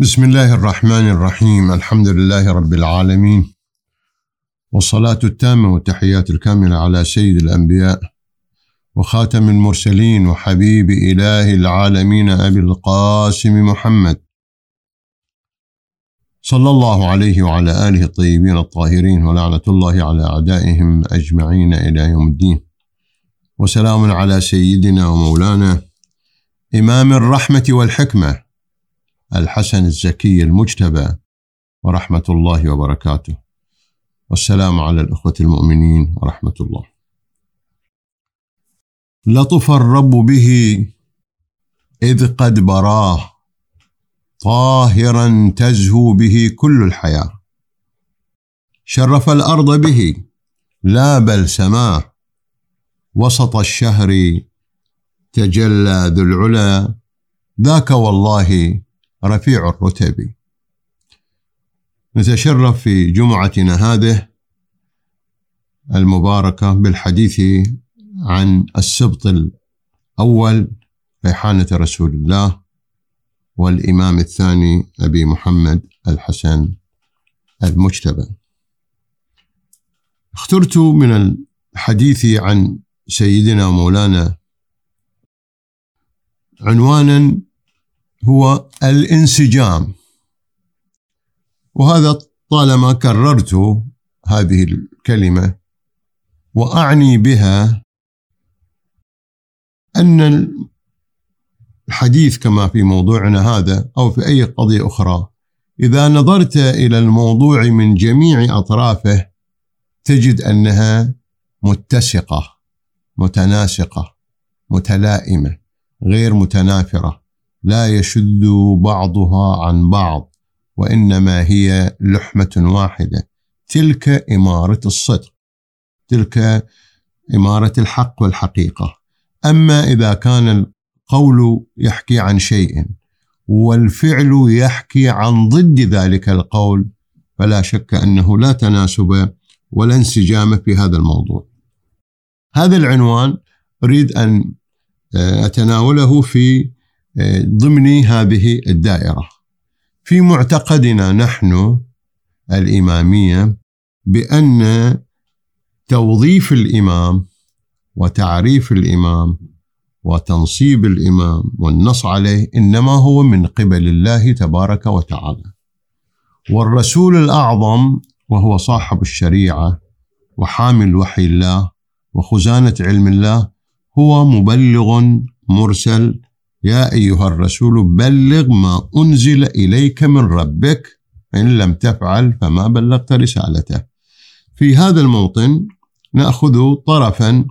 بسم الله الرحمن الرحيم الحمد لله رب العالمين والصلاة التامة والتحيات الكاملة على سيد الأنبياء وخاتم المرسلين وحبيب إله العالمين أبي القاسم محمد صلى الله عليه وعلى آله الطيبين الطاهرين ولعنة الله على أعدائهم أجمعين إلى يوم الدين وسلام على سيدنا ومولانا إمام الرحمة والحكمة الحسن الزكي المجتبى ورحمة الله وبركاته. والسلام على الأخوة المؤمنين ورحمة الله. لطف الرب به إذ قد براه طاهرا تزهو به كل الحياة. شرف الأرض به لا بل سماه. وسط الشهر تجلى ذو العلا ذاك والله رفيع الرتب نتشرف في جمعتنا هذه المباركة بالحديث عن السبط الأول ريحانة رسول الله والإمام الثاني أبي محمد الحسن المجتبى. اخترت من الحديث عن سيدنا ومولانا عنوانا هو الانسجام. وهذا طالما كررت هذه الكلمة وأعني بها أن الحديث كما في موضوعنا هذا أو في أي قضية أخرى إذا نظرت إلى الموضوع من جميع أطرافه تجد أنها متسقة متناسقة متلائمة غير متنافرة. لا يشد بعضها عن بعض وإنما هي لحمة واحدة تلك إمارة الصدق تلك إمارة الحق والحقيقة أما إذا كان القول يحكي عن شيء والفعل يحكي عن ضد ذلك القول فلا شك أنه لا تناسب ولا انسجام في هذا الموضوع. هذا العنوان أريد أن أتناوله في ضمن هذه الدائرة. في معتقدنا نحن الإمامية بأن توظيف الإمام وتعريف الإمام وتنصيب الإمام والنص عليه إنما هو من قبل الله تبارك وتعالى. والرسول الأعظم وهو صاحب الشريعة وحامل وحي الله وخزانة علم الله هو مبلغ مرسل يا أيها الرسول بلغ ما أنزل إليك من ربك إن لم تفعل فما بلغت رسالته. في هذا الموطن نأخذ طرفا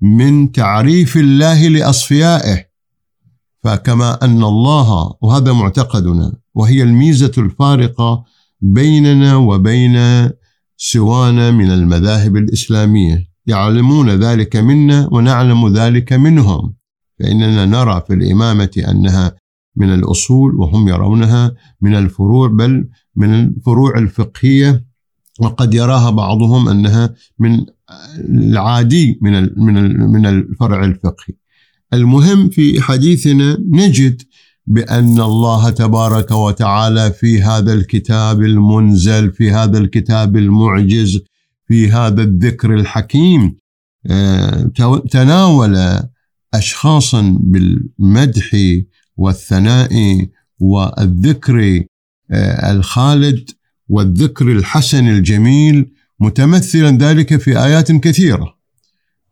من تعريف الله لأصفيائه. فكما أن الله وهذا معتقدنا وهي الميزة الفارقة بيننا وبين سوانا من المذاهب الإسلامية. يعلمون ذلك منا ونعلم ذلك منهم. فإننا نرى في الإمامة أنها من الأصول وهم يرونها من الفروع بل من الفروع الفقهية وقد يراها بعضهم أنها من العادي من من من الفرع الفقهي. المهم في حديثنا نجد بأن الله تبارك وتعالى في هذا الكتاب المنزل في هذا الكتاب المعجز في هذا الذكر الحكيم تناول اشخاصا بالمدح والثناء والذكر الخالد والذكر الحسن الجميل متمثلا ذلك في آيات كثيرة.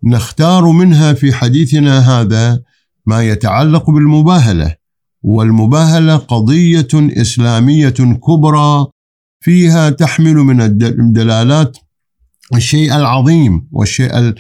نختار منها في حديثنا هذا ما يتعلق بالمباهلة والمباهلة قضية إسلامية كبرى فيها تحمل من الدلالات الشيء العظيم والشيء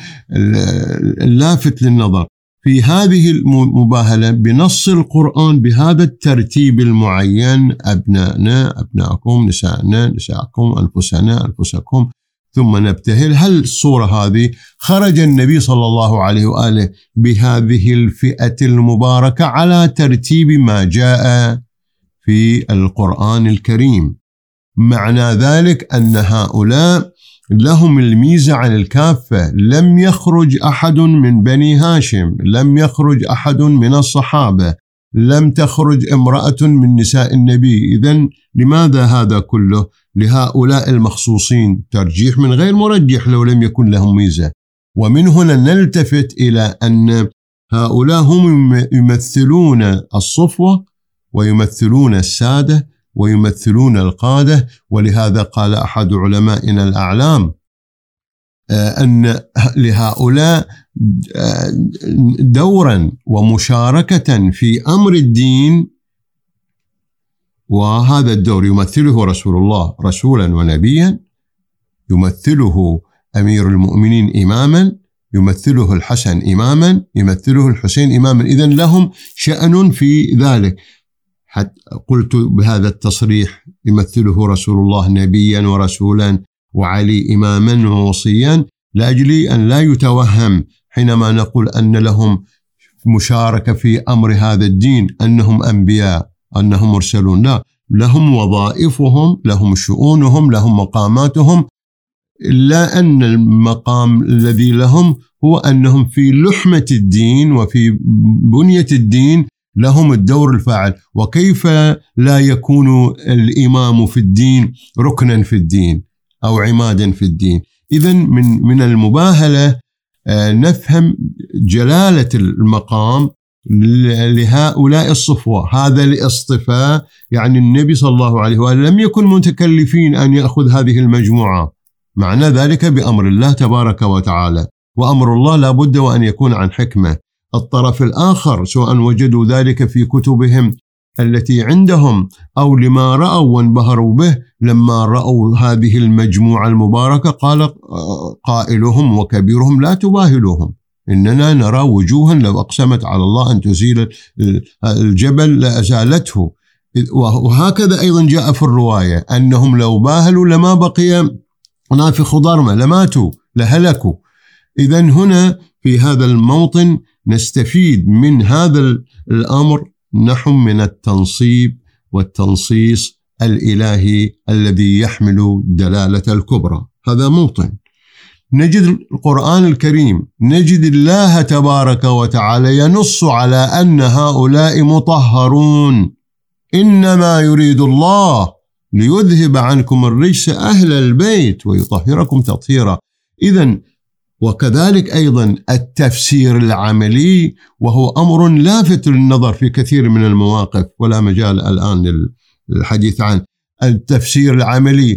اللافت للنظر. في هذه المباهلة بنص القرآن بهذا الترتيب المعين ابنائنا ابنائكم نسائنا نساءكم أنفسنا أنفسكم. ثم نبتهل هل الصورة هذه خرج النبي صلى الله عليه وآله بهذه الفئة المباركة على ترتيب ما جاء في القرآن الكريم؟ معنى ذلك أن هؤلاء لهم الميزة عن الكافة. لم يخرج أحد من بني هاشم لم يخرج أحد من الصحابة لم تخرج امرأة من نساء النبي. إذا لماذا هذا كله؟ لهؤلاء المخصوصين. ترجيح من غير مرجح لو لم يكن لهم ميزة. ومن هنا نلتفت إلى أن هؤلاء هم يمثلون الصفوة ويمثلون السادة ويمثلون القادة ولهذا قال أحد علمائنا الأعلام آه، أن لهؤلاء آه، دورا ومشاركة في أمر الدين وهذا الدور يمثله رسول الله رسولا ونبيا يمثله أمير المؤمنين إماما يمثله الحسن إماما يمثله الحسين إماما. إذا لهم شأن في ذلك. حتى قلت بهذا التصريح يمثله رسول الله نبيا ورسولا وعلي إماما ووصيا لأجل أن لا يتوهم حينما نقول أن لهم مشاركة في أمر هذا الدين أنهم أنبياء أنهم مرسلون. لا لهم وظائفهم لهم شؤونهم لهم مقاماتهم. إلا أن المقام الذي لهم هو أنهم في لحمة الدين وفي بنية الدين لهم الدور الفاعل. وكيف لا يكون الإمام في الدين ركنا في الدين أو عمادا في الدين؟ إذا من من المباهلة آه، نفهم جلالة المقام لهؤلاء الصفوة. هذا الاصطفاء يعني النبي صلى الله عليه وآله لم يكن متكلفين أن يأخذ هذه المجموعة. معنى ذلك بأمر الله تبارك وتعالى. وأمر الله لا بد وأن يكون عن حكمة. الطرف الآخر سواء وجدوا ذلك في كتبهم التي عندهم أو لما رأوا وانبهروا به لما رأوا هذه المجموعة المباركة قال قائلهم وكبيرهم لا تباهلوهم. إننا نرى وجوها لو أقسمت على الله أن تزيل الجبل لأزالته وهكذا أيضا جاء في الرواية أنهم لو باهلوا لما بقي نافخ ضرمة لماتوا لهلكوا. إذا هنا في هذا الموطن نستفيد من هذا الأمر نحو من التنصيب والتنصيص الإلهي الذي يحمل دلالة الكبرى. هذا موطن. نجد القرآن الكريم نجد الله تبارك وتعالى ينص على أن هؤلاء مطهرون. إنما يريد الله ليذهب عنكم الرجس أهل البيت ويطهركم تطهيرا. إذا وكذلك أيضا التفسير العملي وهو أمر لافت للنظر في كثير من المواقف ولا مجال الآن للحديث عنه التفسير العملي.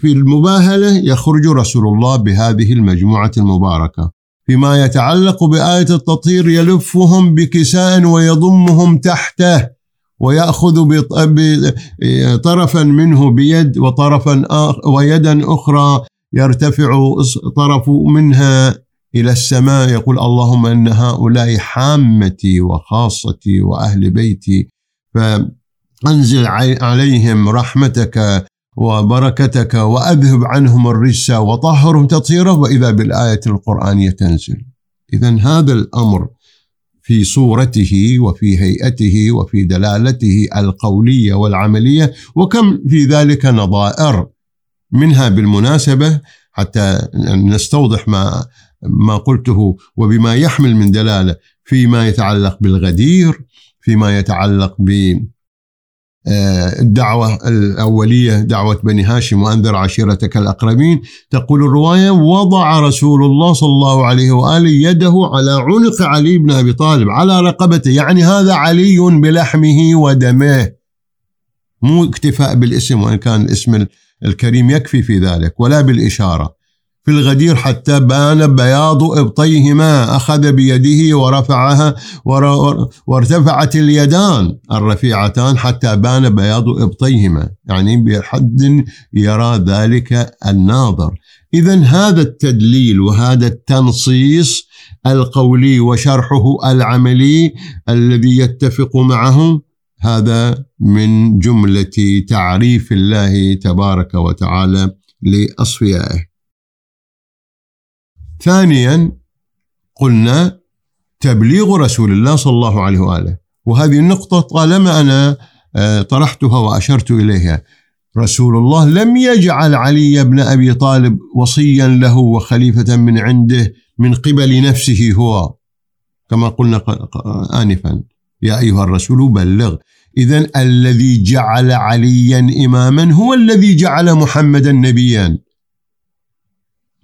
في المباهلة يخرج رسول الله بهذه المجموعة المباركة. فيما يتعلق بآية التطهير يلفهم بكساء ويضمهم تحته ويأخذ طرفا منه بيد وطرفا ويدا أخرى. يرتفع طرف منها إلى السماء يقول اللهم أن هؤلاء حامتي وخاصتي وأهل بيتي فأنزل عليهم رحمتك وبركتك وأذهب عنهم الرجس وطهرهم تطهيرا وإذا بالآية القرآنية تنزل. إذا هذا الأمر في صورته وفي هيئته وفي دلالته القولية والعملية وكم في ذلك نظائر. منها بالمناسبة حتى نستوضح ما ما قلته وبما يحمل من دلالة فيما يتعلق بالغدير فيما يتعلق ب آه، الدعوة الأولية دعوة بني هاشم وأنذر عشيرتك الأقربين. تقول الرواية وضع رسول الله صلى الله عليه وآله يده على عنق علي بن أبي طالب على رقبته. يعني هذا علي بلحمه ودمه. مو اكتفاء بالاسم وإن كان الاسم الكريم يكفي في ذلك ولا بالإشارة. في الغدير حتى بان بياض إبطيهما أخذ بيده ورفعها وارتفعت اليدان الرفيعتان حتى بان بياض إبطيهما. يعني بحد يرى ذلك الناظر. إذا هذا التدليل وهذا التنصيص القولي وشرحه العملي الذي يتفق معه هذا من جملة تعريف الله تبارك وتعالى لأصفيائه. ثانيا قلنا تبليغ رسول الله صلى الله عليه وآله، وهذه النقطة طالما أنا آه، طرحتها وأشرت إليها. رسول الله لم يجعل علي بن أبي طالب وصيا له وخليفة من عنده من قبل نفسه هو كما قلنا آنفا. يا أيها الرسول بلغ. إذا الذي جعل عليا إماما هو الذي جعل محمدا نبيا.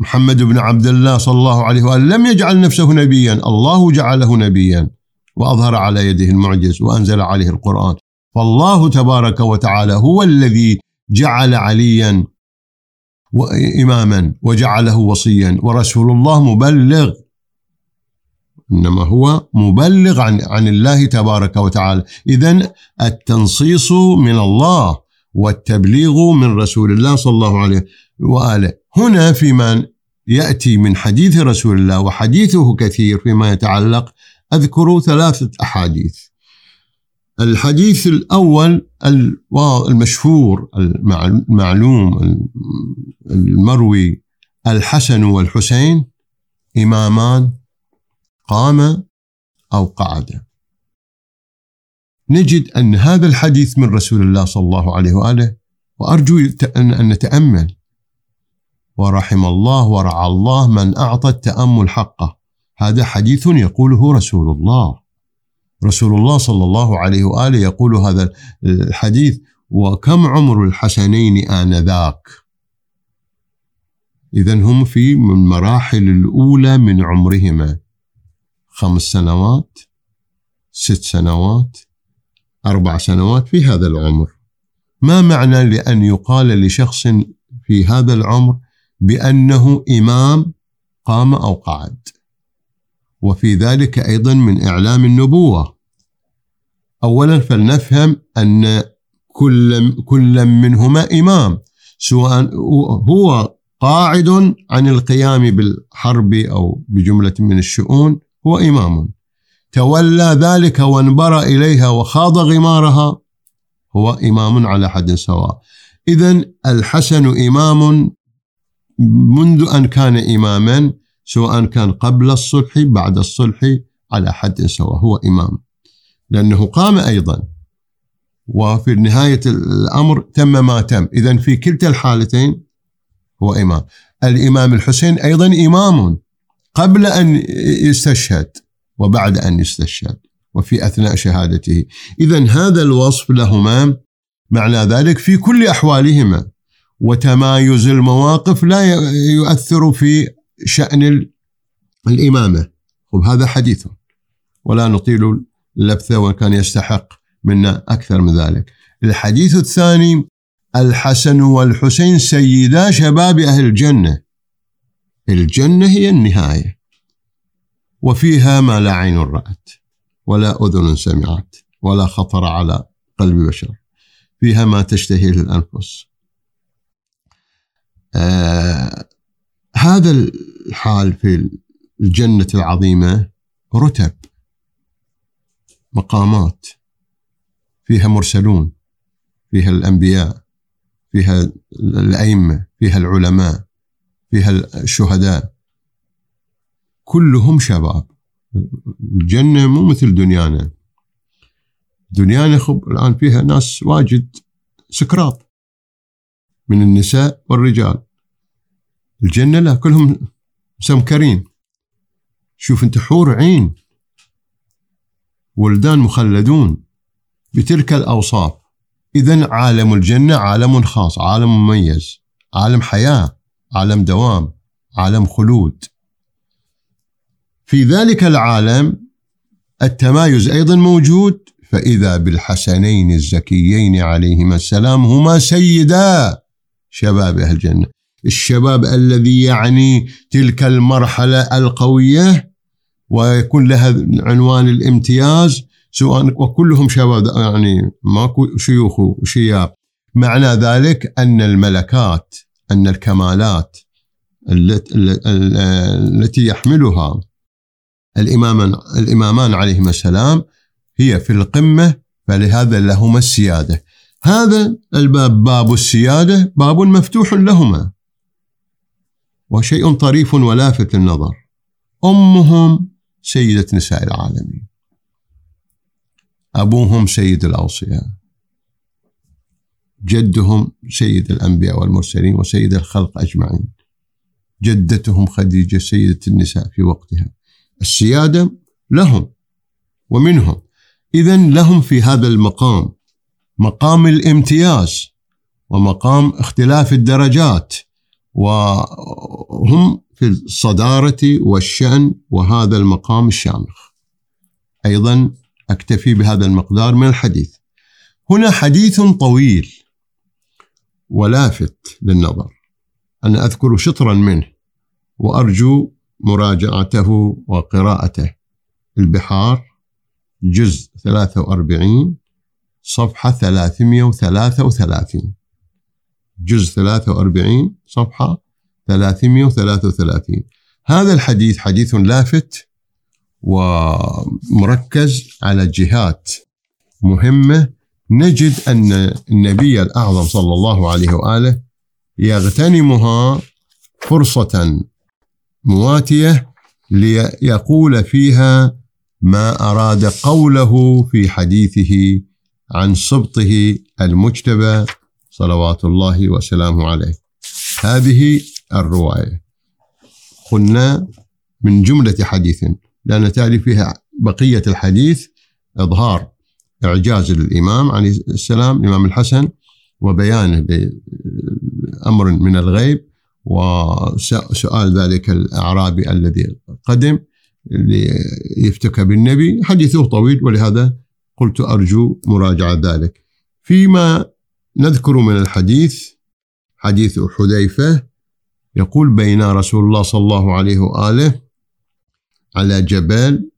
محمد بن عبد الله صلى الله عليه وآله لم يجعل نفسه نبيا. الله جعله نبيا. وأظهر على يده المعجز وأنزل عليه القرآن. فالله تبارك وتعالى هو الذي جعل عليا إماما وجعله وصيا. ورسول الله مبلغ. إنما هو مبلغ عن عن الله تبارك وتعالى. اذا التنصيص من الله والتبليغ من رسول الله صلى الله عليه وآله. هنا فيما يأتي من حديث رسول الله وحديثه كثير فيما يتعلق أذكر ثلاثة أحاديث. الحديث الأول المشهور المعلوم المروي الحسن والحسين إمامان قام أو قعد. نجد أن هذا الحديث من رسول الله صلى الله عليه وآله وأرجو أن نتأمل. ورحم الله ورعى الله من أعطى التأمل حقه. هذا حديث يقوله رسول الله. رسول الله صلى الله عليه وآله يقول هذا الحديث وكم عمر الحسنين آنذاك؟ إذا هم في المراحل الأولى من عمرهما. خمس سنوات ست سنوات أربع سنوات في هذا العمر. ما معنى لأن يقال لشخص في هذا العمر بأنه إمام قام أو قعد؟ وفي ذلك أيضا من إعلام النبوة. أولا فلنفهم أن كل كل منهما إمام سواء هو قاعد عن القيام بالحرب أو بجملة من الشؤون هو إمام. تولى ذلك وانبرى إليها وخاض غمارها هو إمام على حد سواء. إذا الحسن إمام منذ أن كان إماما سواء كان قبل الصلح بعد الصلح على حد سواء هو إمام. لأنه قام أيضا. وفي نهاية الأمر تم ما تم. إذا في كلتا الحالتين هو إمام. الإمام الحسين أيضا إمام. قبل أن يستشهد وبعد أن يستشهد وفي أثناء شهادته. إذا هذا الوصف لهما معنى ذلك في كل أحوالهما. وتمايز المواقف لا يؤثر في شأن الإمامة. وهذا حديث. ولا نطيل اللبثة وكان يستحق منا أكثر من ذلك. الحديث الثاني الحسن والحسين سيدا شباب أهل الجنة. الجنة هي النهاية. وفيها ما لا عين رأت ولا أذن سمعت ولا خطر على قلب بشر. فيها ما تشتهيه الأنفس آه هذا الحال في الجنة العظيمة رتب مقامات. فيها مرسلون فيها الأنبياء فيها الأئمة فيها العلماء. فيها الشهداء. كلهم شباب. الجنة مو مثل دنيانا. دنيانا خب الآن فيها ناس واجد سكرات من النساء والرجال. الجنة لا كلهم سمكرين شوف أنت حور عين. ولدان مخلدون بتلك الأوصاف. إذا عالم الجنة عالم خاص عالم مميز عالم حياة. عالم دوام عالم خلود. في ذلك العالم التمايز أيضا موجود فإذا بالحسنين الزكيين عليهما السلام هما سيدا شباب أهل الجنة. الشباب الذي يعني تلك المرحلة القوية ويكون لها عنوان الامتياز سواء وكلهم شباب يعني ماكو شيوخ وشياب. معنى ذلك أن الملكات أن الكمالات التي يحملها الإمامان الإمامان عليهما السلام هي في القمة فلهذا لهما السيادة. هذا الباب باب السيادة باب مفتوح لهما. وشيء طريف ولافت النظر. أمهم سيدة نساء العالمين. أبوهم سيد الأوصياء. جدهم سيد الأنبياء والمرسلين وسيد الخلق أجمعين. جدتهم خديجة سيدة النساء في وقتها. السيادة لهم ومنهم. إذا لهم في هذا المقام مقام الامتياز ومقام اختلاف الدرجات وهم في الصدارة والشأن وهذا المقام الشامخ. أيضا أكتفي بهذا المقدار من الحديث. هنا حديث طويل. ولافت للنظر. أنا أذكر شطرا منه وأرجو مراجعته وقراءته. البحار جزء 43 صفحة 333 جزء 43 صفحة 333 هذا الحديث حديث لافت ومركز على جهات مهمة نجد أن النبي الأعظم صلى الله عليه وآله يغتنمها فرصة مواتية ليقول فيها ما أراد قوله في حديثه عن سبطه المجتبى صلوات الله وسلامه عليه. هذه الرواية. قلنا من جملة حديث لأن تالي فيها بقية الحديث إظهار إعجاز للإمام عليه السلام الإمام الحسن وبيانه بأمر من الغيب وسؤال ذلك الأعرابي الذي قدم ليفتك بالنبي. حديثه طويل ولهذا قلت أرجو مراجعة ذلك. فيما نذكر من الحديث حديث حذيفة يقول بين رسول الله صلى الله عليه وآله على جبل.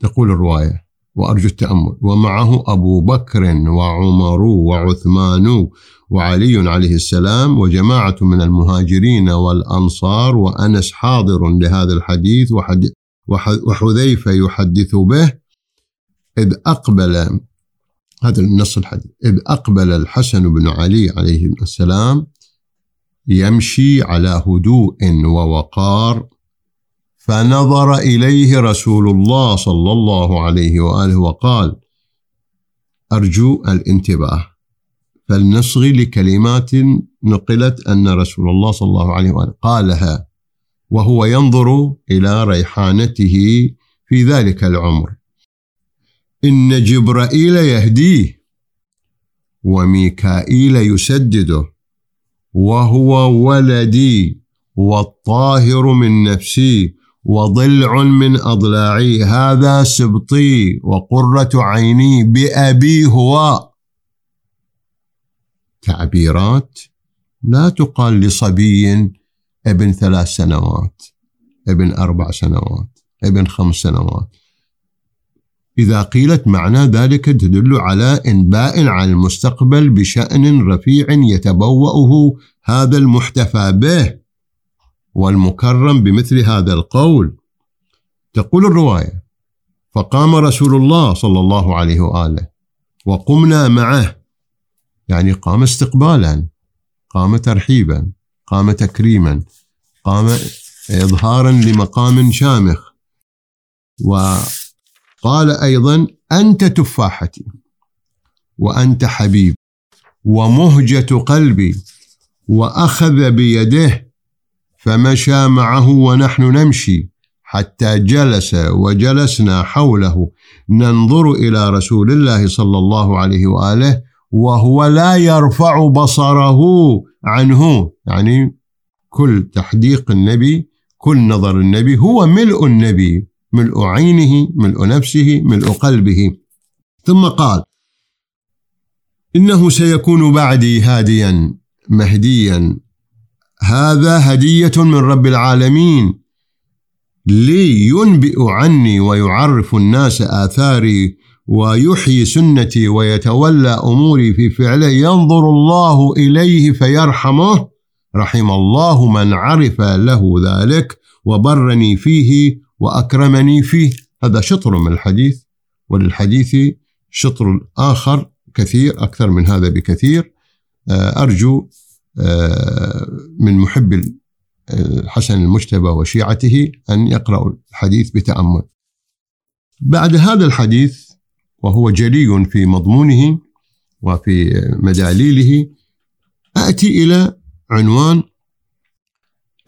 تقول الرواية. وأرجو التأمل. ومعه أبو بكر وعمر وعثمان وعلي عليه السلام وجماعة من المهاجرين والأنصار وأنس حاضر لهذا الحديث وحذيفة يحدث به. إذ أقبل هذا النص الحديث. إذ أقبل الحسن بن علي عليه السلام يمشي على هدوء ووقار فنظر إليه رسول الله صلى الله عليه وآله وقال أرجو الانتباه. فلنصغي لكلمات نقلت أن رسول الله صلى الله عليه وآله قالها وهو ينظر إلى ريحانته في ذلك العمر. إن جبرائيل يهديه وميكائيل يسدده وهو ولدي والطاهر من نفسي وضلع من أضلاعي. هذا سبطي وقرة عيني بأبي هو. تعبيرات لا تقال لصبي ابن ثلاث سنوات ابن أربع سنوات ابن خمس سنوات. إذا قيلت معنى ذلك تدل على إنباء عن المستقبل بشأن رفيع يتبوأه هذا المحتفى به. والمكرم بمثل هذا القول. تقول الرواية فقام رسول الله صلى الله عليه وآله وقمنا معه يعني قام استقبالا قام ترحيبا قام تكريما قام إظهارا لمقام شامخ. وقال أيضا أنت تفاحتي وأنت حبيب ومهجة قلبي وأخذ بيده فمشى معه ونحن نمشي حتى جلس وجلسنا حوله. ننظر إلى رسول الله صلى الله عليه وآله وهو لا يرفع بصره عنه. يعني كل تحديق النبي كل نظر النبي هو ملء النبي ملء عينه ملء نفسه ملء قلبه. ثم قال إنه سيكون بعدي هاديا مهديا هذا هدية من رب العالمين. لينبئ عني ويعرف الناس آثاري ويحيي سنتي ويتولى أموري في فعله. ينظر الله إليه فيرحمه. رحم الله من عرف له ذلك وبرني فيه وأكرمني فيه. هذا شطر من الحديث وللحديث شطر آخر كثير أكثر من هذا بكثير. آه، أرجو آه، من محب الحسن المجتبى وشيعته أن يقرأوا الحديث بتأمل. بعد هذا الحديث وهو جلي في مضمونه وفي مداليله آتي إلى عنوان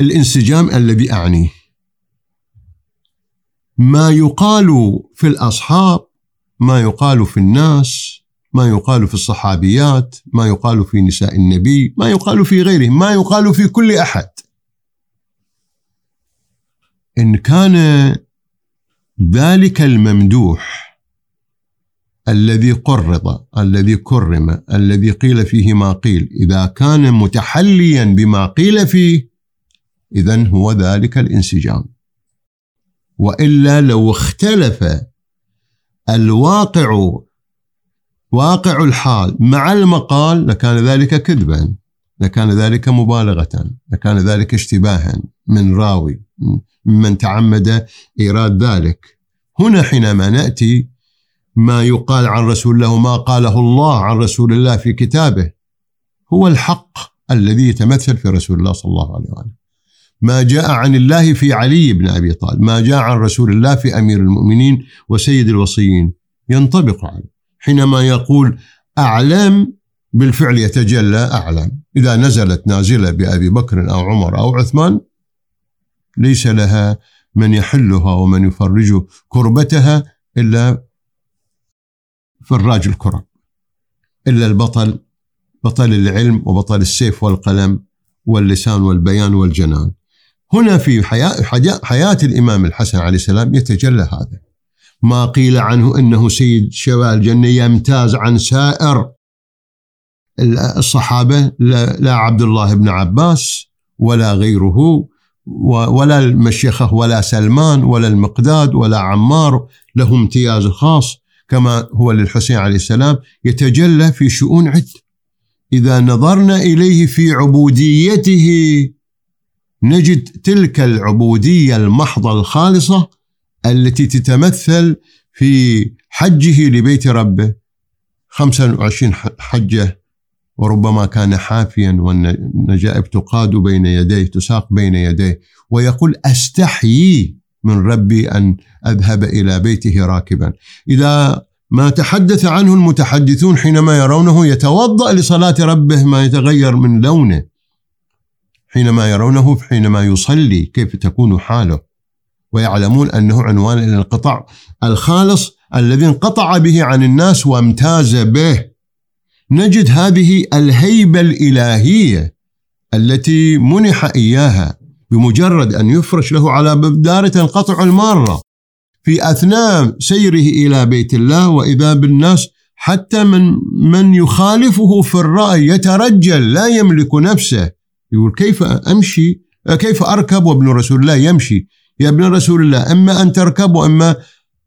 الانسجام الذي اعنيه ما يقال في الأصحاب ما يقال في الناس ما يقال في الصحابيات ما يقال في نساء النبي ما يقال في غيرهم ما يقال في كل أحد. إن كان ذلك الممدوح الذي قرض الذي كرم الذي قيل فيه ما قيل إذا كان متحليا بما قيل فيه اذا هو ذلك الانسجام. وإلا لو اختلف الواقع واقع الحال مع المقال لكان ذلك كذبا لكان ذلك مبالغة لكان ذلك اشتباها من راوي من تعمد إيراد ذلك. هنا حينما نأتي ما يقال عن رسول الله وما قاله الله عن رسول الله في كتابه هو الحق الذي يتمثل في رسول الله صلى الله عليه وسلم ما جاء عن الله في علي بن أبي طالب ما جاء عن رسول الله في أمير المؤمنين وسيد الوصيين ينطبق عليه. حينما يقول أعلم بالفعل يتجلى أعلم. إذا نزلت نازلة بأبي بكر أو عمر أو عثمان ليس لها من يحلها ومن يفرج كربتها إلا فراج الكرب إلا البطل بطل العلم وبطل السيف والقلم واللسان والبيان والجنان. هنا في حياة, حياة الإمام الحسن عليه السلام يتجلى هذا. ما قيل عنه أنه سيد شباب الجنة يمتاز عن سائر الصحابة لا عبد الله بن عباس ولا غيره ولا المشيخة ولا سلمان ولا المقداد ولا عمار له امتياز خاص كما هو للحسين عليه السلام يتجلى في شؤون عدة إذا نظرنا إليه في عبوديته نجد تلك العبودية المحضة الخالصة التي تتمثل في حجه لبيت ربه. 25 حجة وربما كان حافيا والنجائب تقاد بين يديه تساق بين يديه ويقول أستحيي من ربي أن أذهب إلى بيته راكبا. إذا ما تحدث عنه المتحدثون حينما يرونه يتوضأ لصلاة ربه ما يتغير من لونه. حينما يرونه حينما يصلي كيف تكون حاله؟ ويعلمون أنه عنوان الانقطاع الخالص الذي انقطع به عن الناس وامتاز به. نجد هذه الهيبة الإلهية التي منح إياها بمجرد أن يفرش له على باب دار تنقطع المارة في أثناء سيره إلى بيت الله واذا بالناس حتى من من يخالفه في الرأي يترجل لا يملك نفسه. يقول كيف أمشي؟ كيف أركب؟ وابن رسول الله يمشي. يا ابن رسول الله إما أن تركب وإما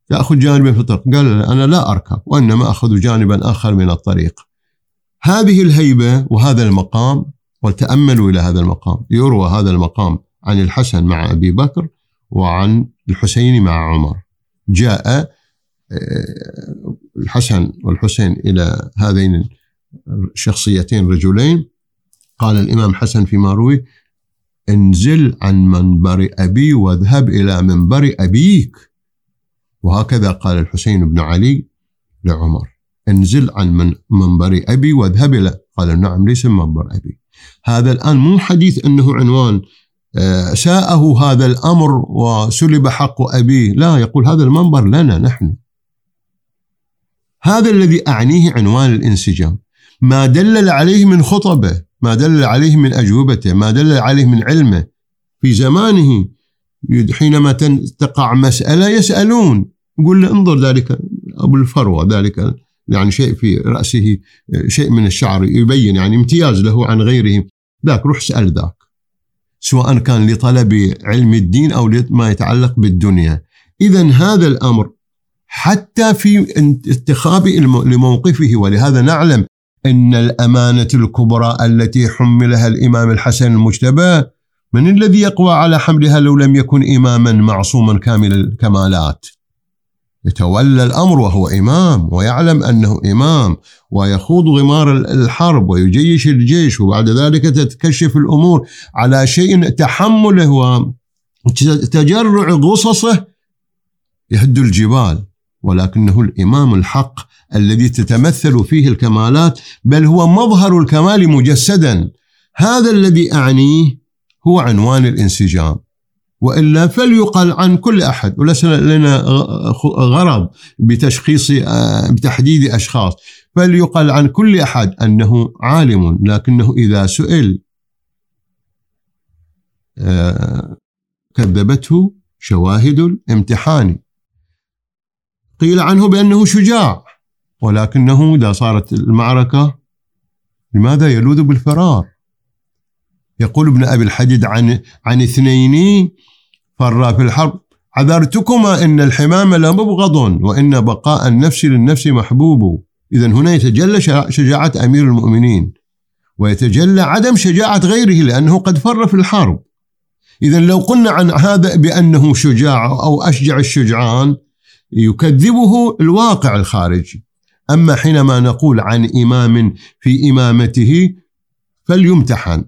تأخذ جانبا في الطريق. قال أنا لا أركب وإنما أخذ جانبا آخر من الطريق. هذه الهيبة وهذا المقام وتاملوا إلى هذا المقام. يروى هذا المقام عن الحسن مع أبي بكر وعن الحسين مع عمر. جاء آه، الحسن والحسين إلى هذين الشخصيتين رجلين. قال الإمام حسن فيما روي انزل عن منبر أبي واذهب إلى منبر أبيك. وهكذا قال الحسين بن علي لعمر انزل عن من منبر أبي واذهب إلى قال نعم ليس منبر أبي. هذا الآن مو حديث إنه عنوان آه، ساءه هذا الأمر وسلب حق ابيه لا يقول هذا المنبر لنا نحن. هذا الذي أعنيه عنوان الانسجام. ما دلل عليه من خطبه. ما دلل عليه من أجوبته ما دلل عليه من علمه. في زمانه حينما تقع مسألة يسألون. يقول له انظر ذلك أبو الفروة ذلك يعني شيء في رأسه شيء من الشعر يبين يعني امتياز له عن غيره. ذاك روح اسال ذاك. سواء كان لطلب علم الدين أو لما يتعلق بالدنيا. إذا هذا الأمر حتى في اتخاذ لموقفه ولهذا نعلم إن الأمانة الكبرى التي حملها الإمام الحسن المجتبى من الذي يقوى على حملها لو لم يكن إماما معصوما كامل الكمالات. يتولى الأمر وهو إمام ويعلم أنه إمام ويخوض غمار الحرب ويجيش الجيش وبعد ذلك تتكشف الأمور على شيء تحمله وتجرع غصصه يهد الجبال. ولكنه الإمام الحق الذي تتمثل فيه الكمالات بل هو مظهر الكمال مجسدا. هذا الذي أعنيه هو عنوان الانسجام. وإلا فليقل عن كل أحد وليس لنا غرض بتشخيص بتحديد أشخاص. فليقل عن كل أحد أنه عالم لكنه إذا سئل آه، كذبته شواهد الامتحان. قيل عنه بأنه شجاع ولكنه إذا صارت المعركة لماذا يلوذ بالفرار؟ يقول ابن أبي الحديد عن عن اثنين فرا في الحرب عذرتكما إن الحمام لمبغض وإن بقاء النفس للنفس محبوب. اذا هنا يتجلى شجاعة أمير المؤمنين ويتجلى عدم شجاعة غيره لأنه قد فر في الحرب. اذا لو قلنا عن هذا بأنه شجاع أو أشجع الشجعان يكذبه الواقع الخارجي. أما حينما نقول عن إمام في إمامته فليمتحن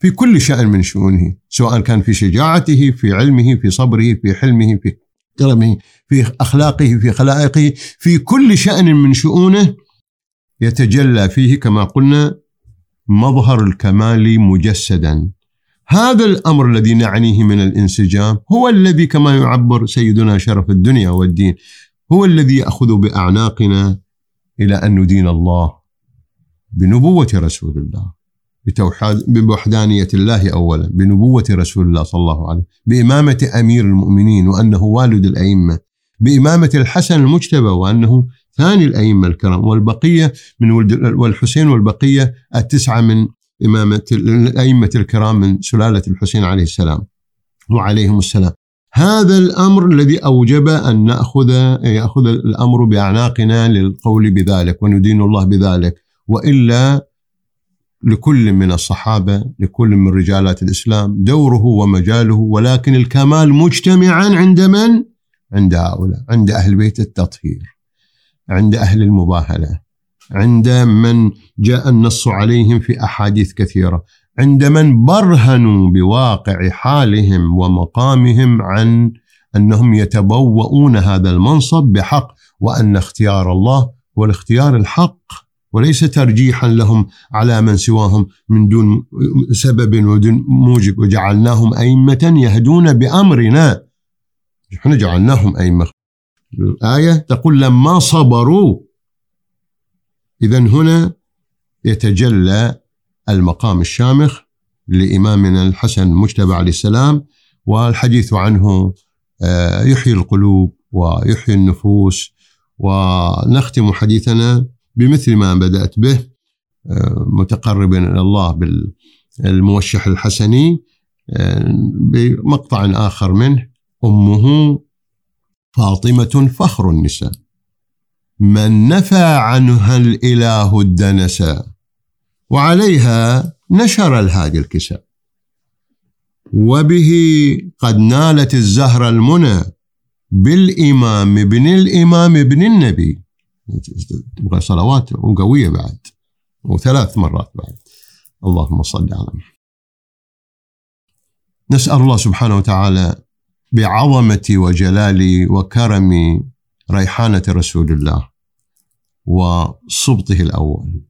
في كل شأن من شؤونه سواء كان في شجاعته في علمه في صبره في حلمه في كرمه في أخلاقه في خلائقه في كل شأن من شؤونه يتجلى فيه كما قلنا مظهر الكمال مجسدا. هذا الأمر الذي نعنيه من الانسجام هو الذي كما يعبر سيدنا شرف الدنيا والدين هو الذي يأخذ بأعناقنا إلى أن ندين الله بنبوة رسول الله بوحدانية الله أولا بنبوة رسول الله صلى الله عليه بإمامة أمير المؤمنين وأنه والد الأئمة بإمامة الحسن المجتبى وأنه ثاني الأئمة الكرام والبقية من والحسين والبقية التسعة من إمامة الأئمة الكرام من سلالة الحسين عليه السلام وعليهم السلام هذا الأمر الذي أوجب أن نأخذ يأخذ الأمر بأعناقنا للقول بذلك وندين الله بذلك وإلا لكل من الصحابة لكل من رجالات الإسلام دوره ومجاله ولكن الكمال مجتمعا عند من؟ عند هؤلاء عند أهل بيت التطهير عند أهل المباهلة عند من جاء النص عليهم في أحاديث كثيرة عند من برهنوا بواقع حالهم ومقامهم عن أنهم يتبوؤون هذا المنصب بحق وأن اختيار الله هو الاختيار الحق وليس ترجيحا لهم على من سواهم من دون سبب ودون موجب. وجعلناهم أئمة يهدون بأمرنا. إحنا جعلناهم أئمة. الآية تقول لما صبروا إذا هنا يتجلى المقام الشامخ لإمامنا الحسن المجتبى عليه السلام والحديث عنه آه، يحيي القلوب ويحيي النفوس ونختم حديثنا بمثل ما بدأت به آه، متقربا إلى الله بالموشح الحسني آه، بمقطع آخر منه أمه فاطمة فخر النساء. من نفى عنها الإله الدنسا وعليها نشر الهادي الكساء. وبه قد نالت الزهر المنى بالإمام ابن الإمام ابن النبي. تبغى صلوات وقوية بعد وثلاث مرات بعد. اللهم صل على نسأل الله سبحانه وتعالى بعظمة وجلال وكرم ريحانة رسول الله. وصبطه الأول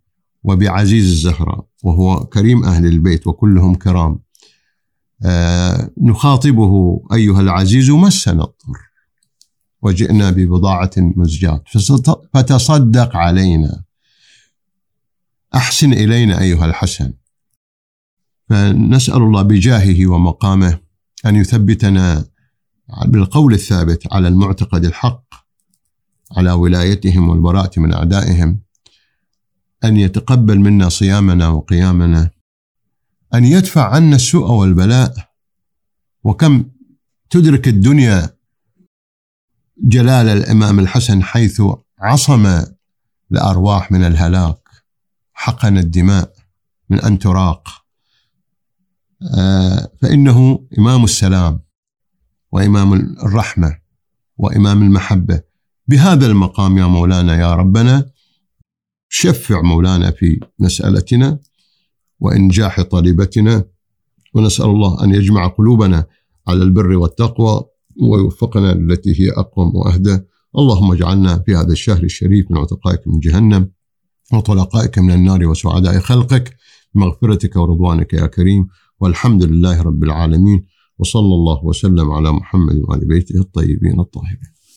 وبعزيز الزهراء وهو كريم أهل البيت وكلهم كرام. آه نخاطبه أيها العزيز مسنا الضر. وجئنا ببضاعة مزجاة. فتصدق علينا. أحسن إلينا أيها الحسن. فنسأل الله بجاهه ومقامه أن يثبتنا بالقول الثابت على المعتقد الحق. على ولايتهم والبراءة من أعدائهم أن يتقبل منا صيامنا وقيامنا أن يدفع عنا السوء والبلاء وكم تدرك الدنيا جلال الإمام الحسن حيث عصم الارواح من الهلاك حقن الدماء من أن تراق. آه، فإنه إمام السلام وإمام الرحمة وإمام المحبة. بهذا المقام يا مولانا يا ربنا شفع مولانا في مسألتنا وانجاح طالبتنا ونسأل الله أن يجمع قلوبنا على البر والتقوى ويوفقنا التي هي أقوم وأهدى. اللهم اجعلنا في هذا الشهر الشريف من عتقائك من جهنم وطلقائك من النار وسعداء خلقك بمغفرتك ورضوانك يا كريم. والحمد لله رب العالمين وصلى الله وسلم على محمد وآل بيته الطيبين الطاهرين.